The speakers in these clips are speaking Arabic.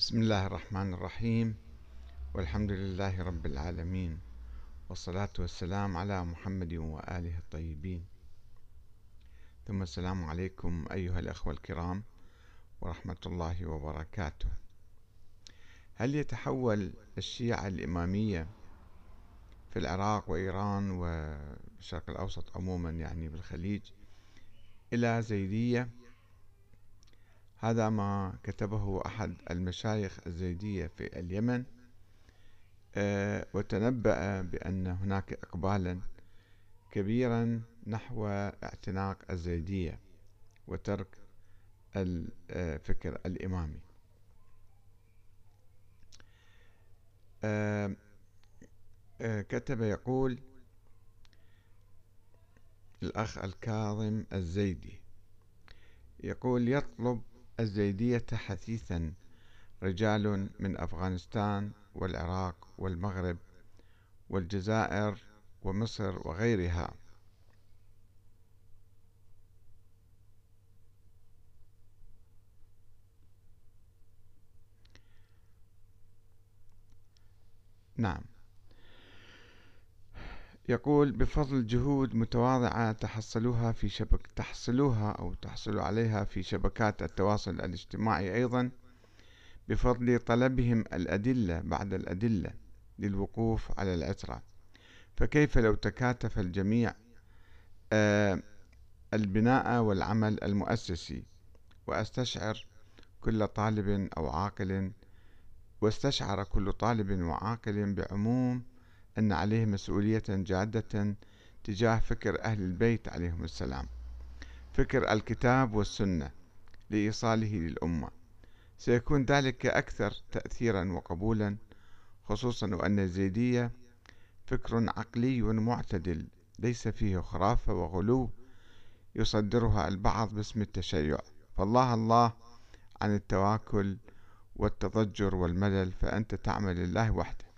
بسم الله الرحمن الرحيم. والحمد لله رب العالمين. والصلاة والسلام على محمد وآله الطيبين. ثم السلام عليكم أيها الأخوة الكرام ورحمة الله وبركاته. هل يتحول الشيعة الإمامية في العراق وإيران والشرق الأوسط عموما يعني بالخليج إلى زيدية؟ هذا ما كتبه أحد المشايخ الزيدية في اليمن آه، وتنبأ بأن هناك إقبالا كبيرا نحو اعتناق الزيدية وترك الفكر الإمامي. آه، آه، كتب يقول الأخ الكاظم الزيدي يقول يطلب الزيدية حثيثا رجال من أفغانستان والعراق والمغرب والجزائر ومصر وغيرها. نعم. يقول بفضل جهود متواضعة تحصلوها في شبك تحصلوها أو تحصلوا عليها في شبكات التواصل الاجتماعي أيضا بفضل طلبهم الأدلة بعد الأدلة للوقوف على العترة فكيف لو تكاتف الجميع آه، البناء والعمل المؤسسي وأستشعر كل طالب أو عاقل واستشعر كل طالب وعاقل بعموم أن عليه مسؤولية جادة تجاه فكر أهل البيت عليهم السلام. فكر الكتاب والسنة لإيصاله للأمة. سيكون ذلك أكثر تأثيرا وقبولا خصوصا وأن الزيدية فكر عقلي معتدل ليس فيه خرافة وغلو يصدرها البعض باسم التشيع. فالله الله عن التواكل والتضجر والملل فأنت تعمل لله وحده.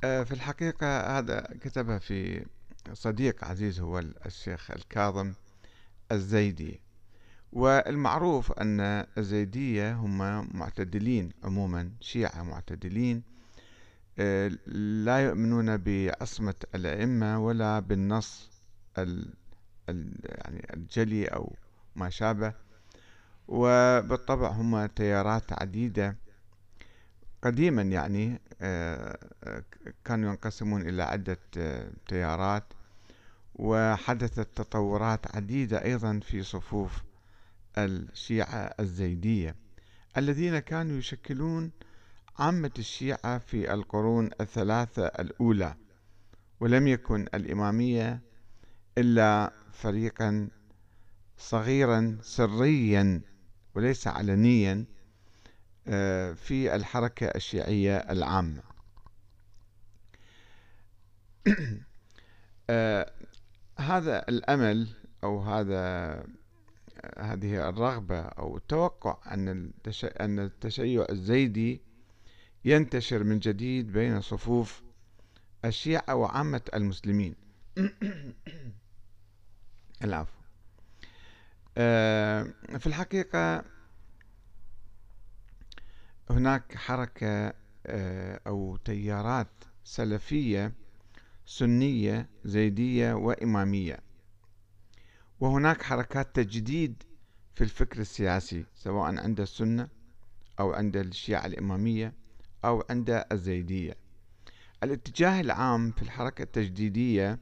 في الحقيقة هذا كتبها في صديق عزيز هو الشيخ الكاظم الزيدي. والمعروف أن الزيدية هم معتدلين عموما شيعة معتدلين آه، لا يؤمنون بعصمة الأئمة ولا بالنص يعني الجلي أو ما شابه. وبالطبع هم تيارات عديدة. قديما يعني آه، آه، كانوا ينقسمون إلى عدة آه، تيارات وحدثت تطورات عديدة أيضا في صفوف الشيعة الزيدية الذين كانوا يشكلون عامة الشيعة في القرون الثلاثة الأولى ولم يكن الإمامية إلا فريقا صغيرا سريا وليس علنيا. في الحركة الشيعية العامة. آه، هذا الأمل أو هذا هذه الرغبة أو التوقع أن أن التشيع الزيدي ينتشر من جديد بين صفوف الشيعة وعامة المسلمين. العفو. آه، في الحقيقة هناك حركة آه، أو تيارات سلفية سنية زيدية وإمامية. وهناك حركات تجديد في الفكر السياسي سواء عند السنة أو عند الشيعة الإمامية أو عند الزيدية. الاتجاه العام في الحركة التجديدية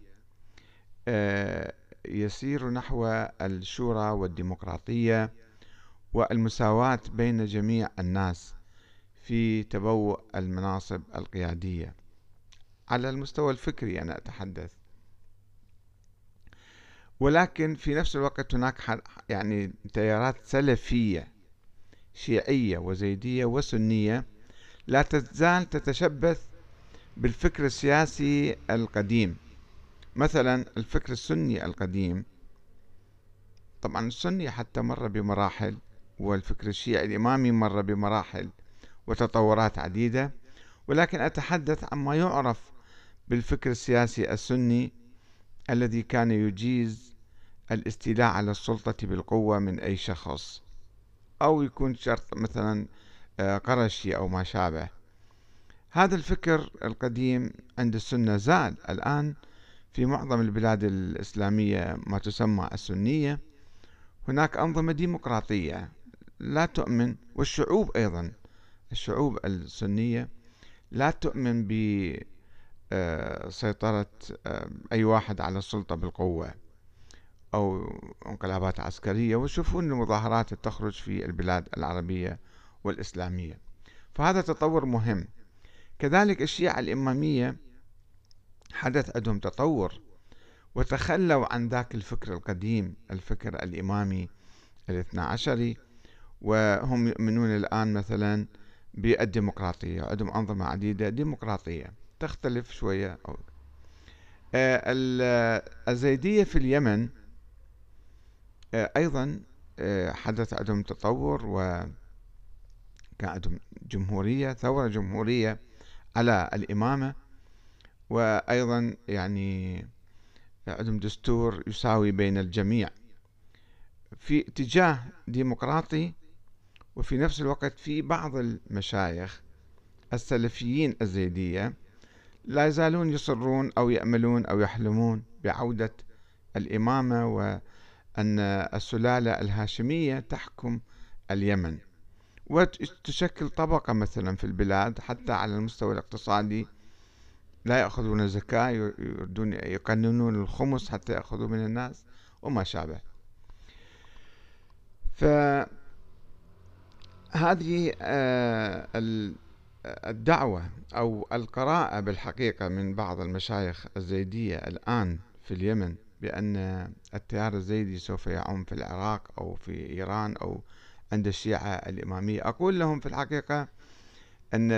آه، يسير نحو الشورى والديمقراطية والمساواة بين جميع الناس. في تبوء المناصب القيادية. على المستوى الفكري أنا أتحدث. ولكن في نفس الوقت هناك يعني تيارات سلفية شيعية وزيدية وسنية لا تزال تتشبث بالفكر السياسي القديم. مثلا الفكر السني القديم طبعا السني حتى مر بمراحل والفكر الشيعي الإمامي مر بمراحل. وتطورات عديدة ولكن أتحدث عما يعرف بالفكر السياسي السني الذي كان يجيز الاستيلاء على السلطة بالقوة من أي شخص أو يكون شرط مثلا آه، قرشي أو ما شابه. هذا الفكر القديم عند السنة زاد. الآن في معظم البلاد الإسلامية ما تسمى السنية هناك أنظمة ديمقراطية لا تؤمن والشعوب أيضا. الشعوب السنية لا تؤمن بسيطرة آه، أي واحد على السلطة بالقوة أو انقلابات عسكرية ويشوفون المظاهرات تخرج في البلاد العربية والإسلامية. فهذا تطور مهم. كذلك الشيعة الإمامية حدث عندهم تطور وتخلوا عن ذاك الفكر القديم الفكر الإمامي الاثنى عشري وهم يؤمنون الآن مثلا بالديمقراطية عندهم أنظمة عديدة ديمقراطية تختلف شوية أو آه، الزيدية في اليمن آه، أيضا آه، حدث عندهم تطور وكان عندهم جمهورية ثورة جمهورية على الإمامة وأيضا يعني عندهم دستور يساوي بين الجميع. في اتجاه ديمقراطي وفي نفس الوقت في بعض المشايخ السلفيين الزيدية لا يزالون يصرون أو يأملون أو يحلمون بعودة الإمامة وأن السلالة الهاشمية تحكم اليمن. وتشكل طبقة مثلا في البلاد حتى على المستوى الاقتصادي لا يأخذون الزكاة يردون يقننون الخمس حتى يأخذوا من الناس وما شابه. فهذه آه، الدعوة أو القراءة بالحقيقة من بعض المشايخ الزيدية الآن في اليمن بأن التيار الزيدي سوف يعم في العراق أو في إيران أو عند الشيعة الإمامية. أقول لهم في الحقيقة أن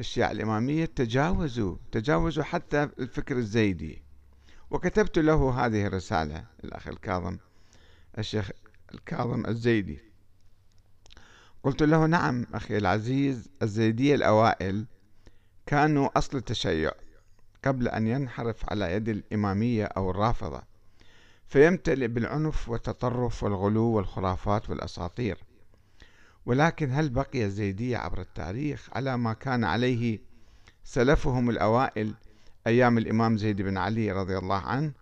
الشيعة الإمامية تجاوزوا تجاوزوا حتى الفكر الزيدي. وكتبت له هذه الرسالة الأخ الكاظم الشيخ الكاظم الزيدي. قلت له نعم أخي العزيز الزيدية الأوائل كانوا أصل التشيع قبل أن ينحرف على يد الإمامية أو الرافضة فيمتلئ بالعنف والتطرف والغلو والخرافات والأساطير. ولكن هل بقي الزيدية عبر التاريخ على ما كان عليه سلفهم الأوائل أيام الإمام زيد بن علي رضي الله عنه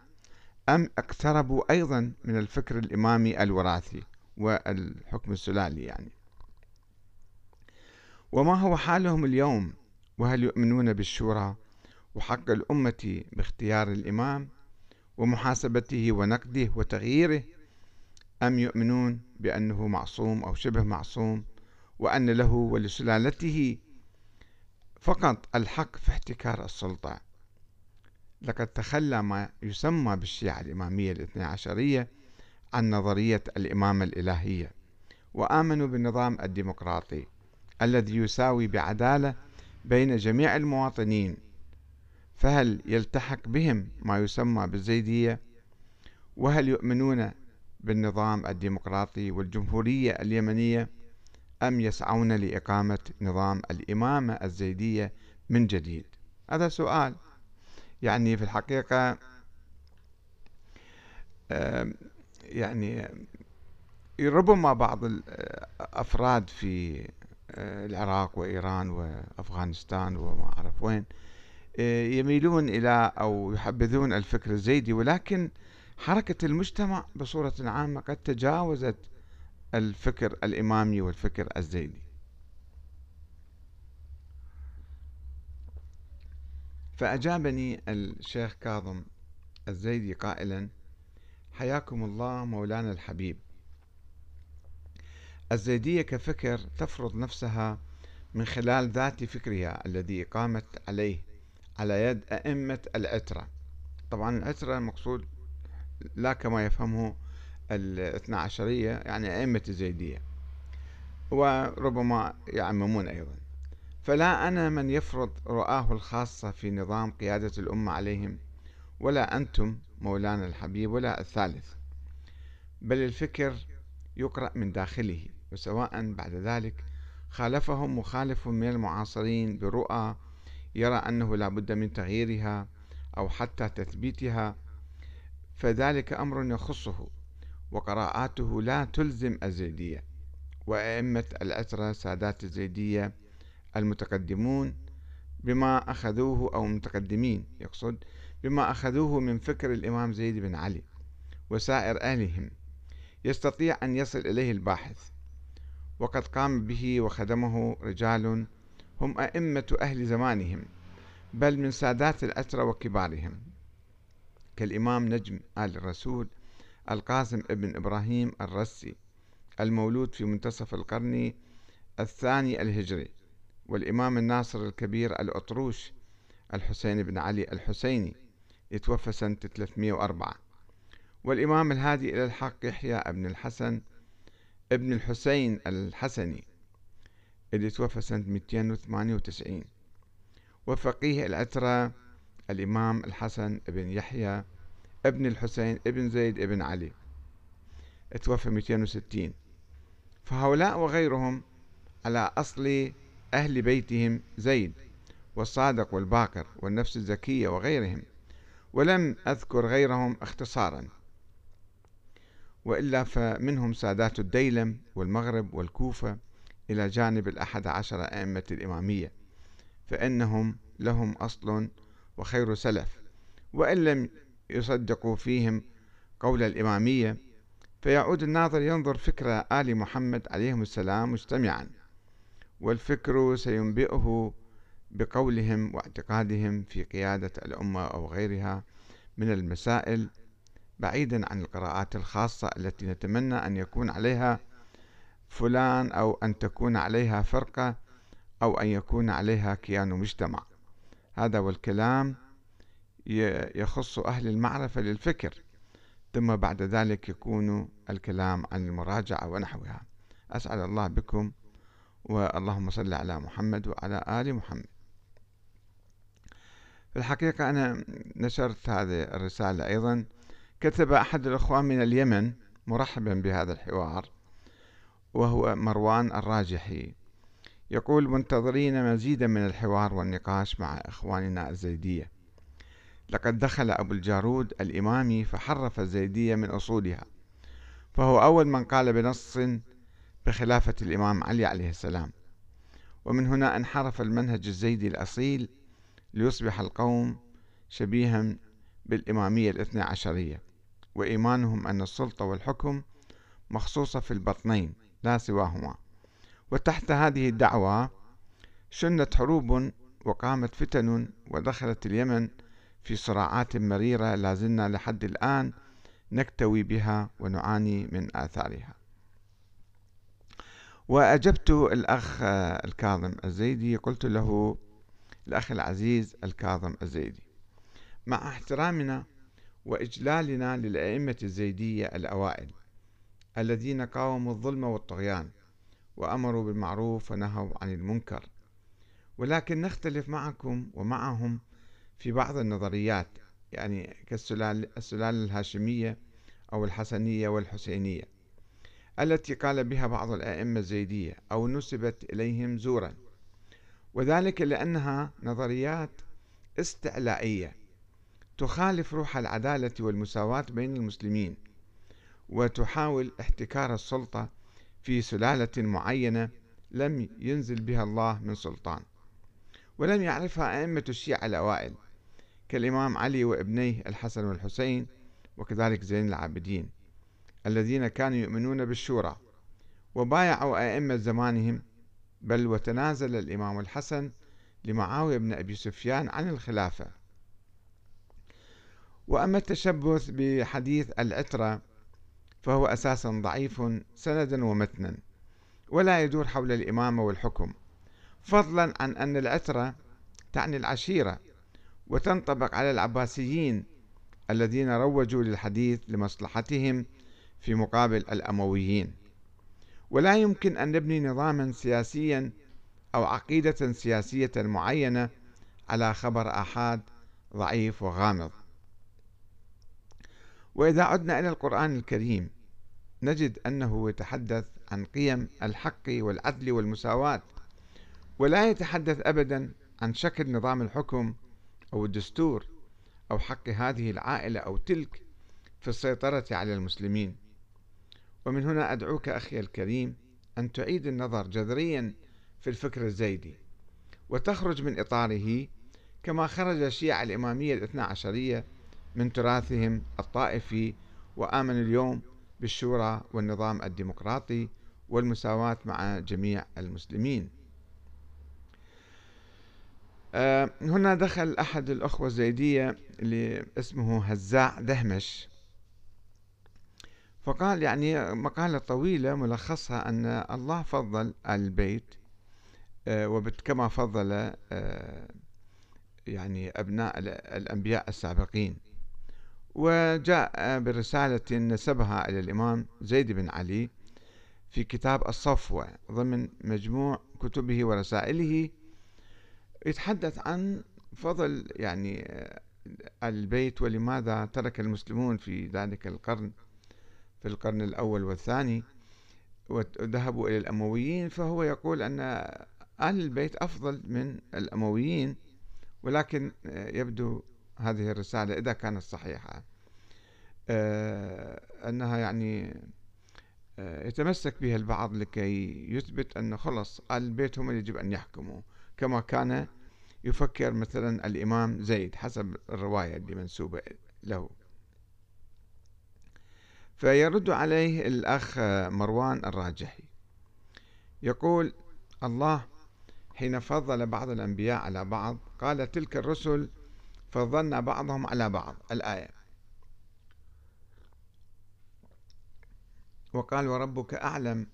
أم اقتربوا أيضا من الفكر الإمامي الوراثي والحكم السلالي يعني؟ وما هو حالهم اليوم؟ وهل يؤمنون بالشورى وحق الأمة باختيار الإمام ومحاسبته ونقده وتغييره؟ أم يؤمنون بأنه معصوم أو شبه معصوم وأن له ولسلالته فقط الحق في احتكار السلطة؟ لقد تخلى ما يسمى بالشيعة الإمامية الاثنى عشرية عن نظرية الإمامة الإلهية وآمنوا بالنظام الديمقراطي. الذي يساوي بعدالة بين جميع المواطنين فهل يلتحق بهم ما يسمى بالزيدية؟ وهل يؤمنون بالنظام الديمقراطي والجمهورية اليمنية؟ أم يسعون لإقامة نظام الإمامة الزيدية من جديد؟ هذا سؤال. يعني في الحقيقة يعني ربما بعض الأفراد في آه، العراق وإيران وأفغانستان وما أعرف وين آه، يميلون إلى أو يحبذون الفكر الزيدي. ولكن حركة المجتمع بصورة عامة قد تجاوزت الفكر الإمامي والفكر الزيدي. فأجابني الشيخ كاظم الزيدي قائلا حياكم الله مولانا الحبيب. الزيدية كفكر تفرض نفسها من خلال ذات فكرها الذي قامت عليه على يد أئمة العترة. طبعا العترة المقصود لا كما يفهمه الاثنى عشرية يعني أئمة الزيدية وربما يعممون أيضا. فلا أنا من يفرض رؤاه الخاصة في نظام قيادة الأمة عليهم ولا أنتم مولانا الحبيب ولا الثالث بل الفكر يقرأ من داخله. وسواء بعد ذلك خالفهم مخالف من المعاصرين برؤى يرى أنه لا بد من تغييرها أو حتى تثبيتها فذلك أمر يخصه وقراءاته لا تلزم الزيدية وأئمة الأسرة سادات الزيدية المتقدمون بما أخذوه أو متقدمين يقصد بما أخذوه من فكر الإمام زيد بن علي وسائر أهلهم يستطيع أن يصل إليه الباحث. وقد قام به وخدمه رجال هم أئمة أهل زمانهم بل من سادات الأسرة وكبارهم. كالإمام نجم آل الرسول القاسم ابن إبراهيم الرسي المولود في منتصف القرن الثاني الهجري والإمام الناصر الكبير الأطروش الحسين بن علي الحسيني يتوفى سنة 304 والإمام الهادي إلى الحق يحيى ابن الحسن ابن الحسين الحسني اللي توفى سنة 298 وفقيه العترة الإمام الحسن ابن يحيى ابن الحسين ابن زيد ابن علي توفى 260 فهؤلاء وغيرهم على أصل أهل بيتهم زيد والصادق والباقر والنفس الزكية وغيرهم ولم أذكر غيرهم اختصارا. وإلا فمنهم سادات الديلم والمغرب والكوفة إلى جانب الأحد عشر أئمة الإمامية فإنهم لهم أصل وخير سلف. وإن لم يصدقوا فيهم قول الإمامية فيعود الناظر ينظر فكر آل محمد عليهم السلام مجتمعا والفكر سينبئه بقولهم واعتقادهم في قيادة الأمة أو غيرها من المسائل بعيدا عن القراءات الخاصة التي نتمنى أن يكون عليها فلان أو أن تكون عليها فرقة أو أن يكون عليها كيان مجتمع. هذا والكلام يخص أهل المعرفة للفكر. ثم بعد ذلك يكون الكلام عن المراجعة ونحوها. أسعد الله بكم واللهم صل على محمد وعلى آل محمد. في الحقيقة أنا نشرت هذه الرسالة أيضا كتب أحد الأخوان من اليمن مرحبا بهذا الحوار وهو مروان الراجحي. يقول منتظرين مزيدا من الحوار والنقاش مع إخواننا الزيدية. لقد دخل أبو الجارود الإمامي فحرف الزيدية من أصولها فهو أول من قال بنص بخلافة الإمام علي عليه السلام. ومن هنا انحرف المنهج الزيدي الأصيل ليصبح القوم شبيها بالإمامية الاثنى عشرية. وإيمانهم أن السلطة والحكم مخصوصة في البطنين لا سواهما. وتحت هذه الدعوة شنت حروب وقامت فتن ودخلت اليمن في صراعات مريرة لازلنا لحد الآن نكتوي بها ونعاني من آثارها. وأجبت الأخ الكاظم الزيدي قلت له الأخ العزيز الكاظم الزيدي مع احترامنا وإجلالنا للأئمة الزيدية الأوائل الذين قاوموا الظلم والطغيان وأمروا بالمعروف ونهوا عن المنكر. ولكن نختلف معكم ومعهم في بعض النظريات يعني كالسلالة السلالة الهاشمية أو الحسنية والحسينية التي قال بها بعض الأئمة الزيدية أو نسبت إليهم زورا. وذلك لأنها نظريات استعلائية تخالف روح العدالة والمساواة بين المسلمين وتحاول احتكار السلطة في سلالة معينة لم ينزل بها الله من سلطان. ولم يعرفها أئمة الشيعة الأوائل كالإمام علي وابنيه الحسن والحسين وكذلك زين العابدين الذين كانوا يؤمنون بالشورى وبايعوا أئمة زمانهم بل وتنازل الإمام الحسن لمعاوية بن أبي سفيان عن الخلافة. وأما التشبث بحديث العترة فهو أساسا ضعيف سندا ومتنا ولا يدور حول الإمامة والحكم فضلا عن أن العترة تعني العشيرة وتنطبق على العباسيين الذين روجوا للحديث لمصلحتهم في مقابل الأمويين. ولا يمكن أن نبني نظاما سياسيا أو عقيدة سياسية معينة على خبر آحاد ضعيف وغامض. وإذا عدنا إلى القرآن الكريم نجد أنه يتحدث عن قيم الحق والعدل والمساواة ولا يتحدث أبدا عن شكل نظام الحكم أو الدستور أو حق هذه العائلة أو تلك في السيطرة على المسلمين. ومن هنا أدعوك أخي الكريم أن تعيد النظر جذريا في الفكر الزيدي وتخرج من إطاره كما خرج الشيعة الإمامية الاثنى عشرية من تراثهم الطائفي وآمنوا اليوم بالشورى والنظام الديمقراطي والمساواة مع جميع المسلمين. آه، هنا دخل أحد الأخوة الزيدية اللي اسمه هزاع دهمش. فقال يعني مقالة طويلة ملخصها أن الله فضل البيت آه، وكما فضل آه، يعني أبناء الأنبياء السابقين. وجاء برسالة نسبها إلى الإمام زيد بن علي في كتاب الصفوة ضمن مجموع كتبه ورسائله يتحدث عن فضل يعني البيت ولماذا ترك المسلمون في ذلك القرن في القرن الأول والثاني وذهبوا إلى الأمويين فهو يقول أن أهل البيت أفضل من الأمويين ولكن يبدو هذه الرسالة إذا كانت صحيحة. آه، أنها يعني آه، يتمسك بها البعض لكي يثبت أن خلص البيت هم يجب أن يحكموا كما كان يفكر مثلا الإمام زيد حسب الرواية اللي منسوبة له. فيرد عليه الأخ مروان الراجحي. يقول الله حين فضل بعض الأنبياء على بعض قال تلك الرسل فضلنا بعضهم على بعض. الآية. وقال وربك أعلم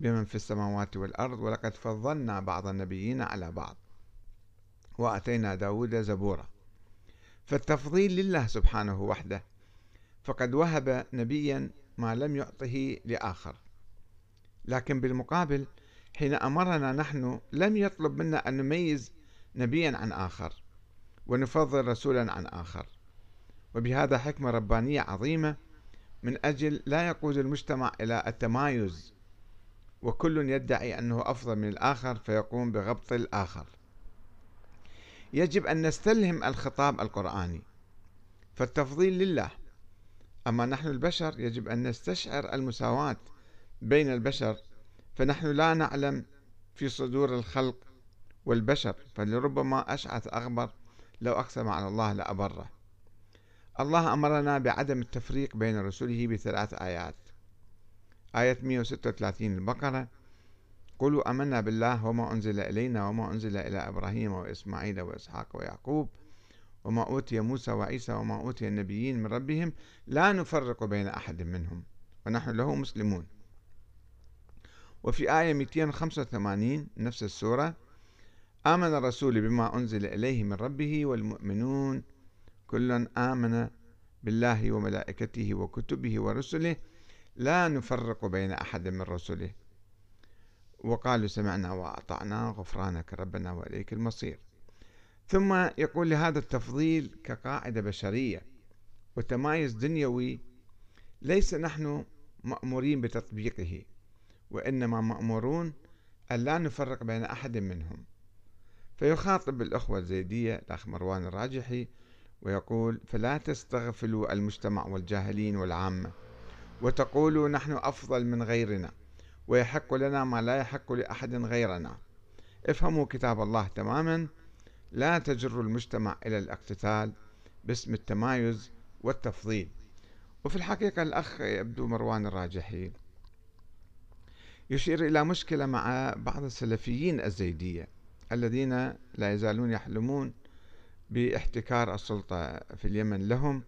بمن في السماوات والأرض ولقد فضلنا بعض النبيين على بعض. وأتينا داود زبورا. فالتفضيل لله سبحانه وحده فقد وهب نبيا ما لم يعطه لآخر. لكن بالمقابل حين أمرنا نحن لم يطلب منا أن نميز نبيا عن آخر. ونفضل رسولا عن آخر. وبهذا حكمة ربانية عظيمة من أجل لا يقود المجتمع إلى التمايز وكل يدعي أنه أفضل من الآخر فيقوم بغبط الآخر. يجب أن نستلهم الخطاب القرآني. فالتفضيل لله. أما نحن البشر يجب أن نستشعر المساواة بين البشر فنحن لا نعلم في صدور الخلق والبشر. فلربما أشعث أغبر لو أقسم على الله لأبره الله أمرنا بعدم التفريق بين رسله بثلاث آيات. آية 136 البقرة. قولوا آمنا بالله وما أنزل إلينا وما أنزل إلى إبراهيم وإسماعيل وإسحاق ويعقوب وما أوتي موسى وعيسى وما أوتي النبيين من ربهم لا نفرق بين أحد منهم ونحن له مسلمون. وفي آية 285 نفس السورة. آمن الرسول بما أنزل إليه من ربه والمؤمنون. كل آمن بالله وملائكته وكتبه ورسله. لا نفرق بين أحد من رسله. وقالوا سمعنا وأطعنا غفرانك ربنا وإليك المصير. ثم يقول لهذا التفضيل كقاعدة بشرية وتمايز دنيوي ليس نحن مأمورين بتطبيقه وإنما مأمورون أن لا نفرق بين أحد منهم. فيخاطب الأخوة الزيدية الأخ مروان الراجحي ويقول فلا تستغفلوا المجتمع والجاهلين والعامة وتقولوا نحن أفضل من غيرنا ويحق لنا ما لا يحق لأحد غيرنا. افهموا كتاب الله تماما. لا تجروا المجتمع إلى الاقتتال باسم التمايز والتفضيل. وفي الحقيقة الأخ يبدو مروان الراجحي يشير إلى مشكلة مع بعض السلفيين الزيدية. الذين لا يزالون يحلمون باحتكار السلطة في اليمن لهم.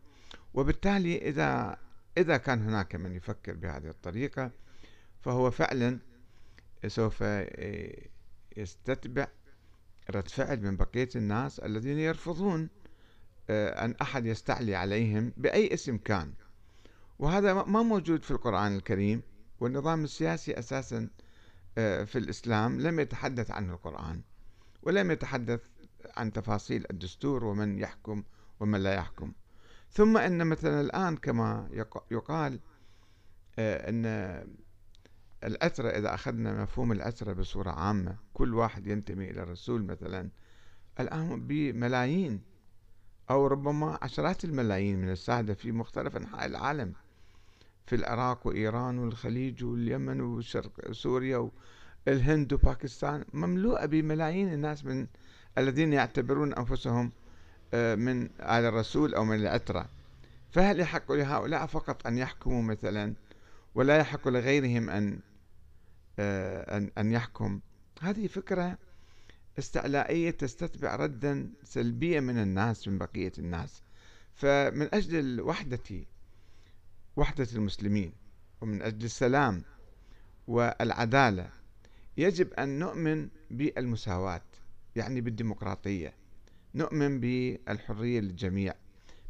وبالتالي إذا إذا كان هناك من يفكر بهذه الطريقة فهو فعلا سوف يستتبع رد فعل من بقية الناس الذين يرفضون آه، أن أحد يستعلي عليهم بأي اسم كان. وهذا ما موجود في القرآن الكريم والنظام السياسي أساسا آه، في الإسلام لم يتحدث عنه القرآن. ولم يتحدث عن تفاصيل الدستور ومن يحكم ومن لا يحكم. ثم أن مثلا الآن كما يقال آه، أن الأسرة إذا أخذنا مفهوم الأسرة بصورة عامة كل واحد ينتمي إلى الرسول مثلا الآن بملايين أو ربما عشرات الملايين من السادة في مختلف أنحاء العالم في العراق وإيران والخليج واليمن وشرق سوريا والهند وباكستان مملوءة بملايين الناس من الذين يعتبرون أنفسهم آه، من آل الرسول أو من العترة. فهل يحق لهؤلاء فقط أن يحكموا مثلا ولا يحق لغيرهم أن آه، أن أن يحكم؟ هذه فكرة استعلائية تستتبع ردا سلبيا من الناس من بقية الناس. فمن أجل وحدة وحدة المسلمين ومن أجل السلام والعدالة يجب أن نؤمن بالمساواة يعني بالديمقراطية. نؤمن بالحرية للجميع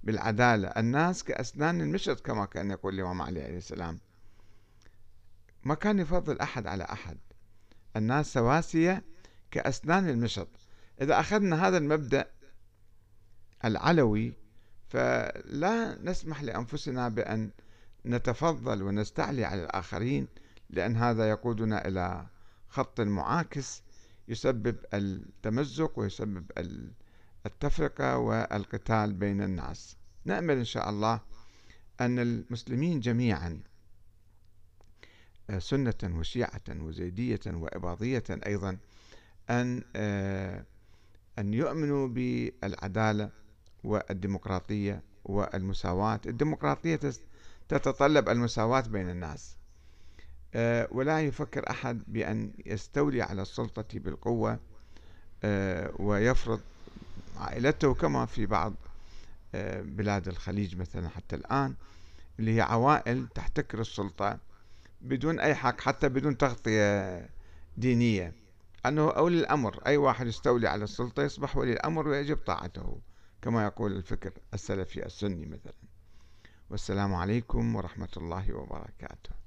بالعدالة. الناس كأسنان المشط كما كان يقول الإمام علي عليه السلام. ما كان يفضل أحد على أحد. الناس سواسية كأسنان المشط إذا أخذنا هذا المبدأ العلوي فلا نسمح لأنفسنا بأن نتفضل ونستعلي على الآخرين لأن هذا يقودنا إلى خط معاكس يسبب التمزق ويسبب التفرقة والقتال بين الناس. نأمل إن شاء الله أن المسلمين جميعا سنة وشيعة وزيدية وإباضية أيضا أن آه، أن يؤمنوا بالعدالة والديمقراطية والمساواة. الديمقراطية تتطلب المساواة بين الناس. آه، ولا يفكر أحد بأن يستولي على السلطة بالقوة آه، ويفرض عائلته كما في بعض بلاد الخليج مثلا حتى الآن اللي هي عوائل تحتكر السلطة بدون أي حق حتى بدون تغطية دينية. أنه أولي الأمر أي واحد يستولي على السلطة يصبح ولي الأمر ويجب طاعته كما يقول الفكر السلفي السني مثلا. والسلام عليكم ورحمة الله وبركاته.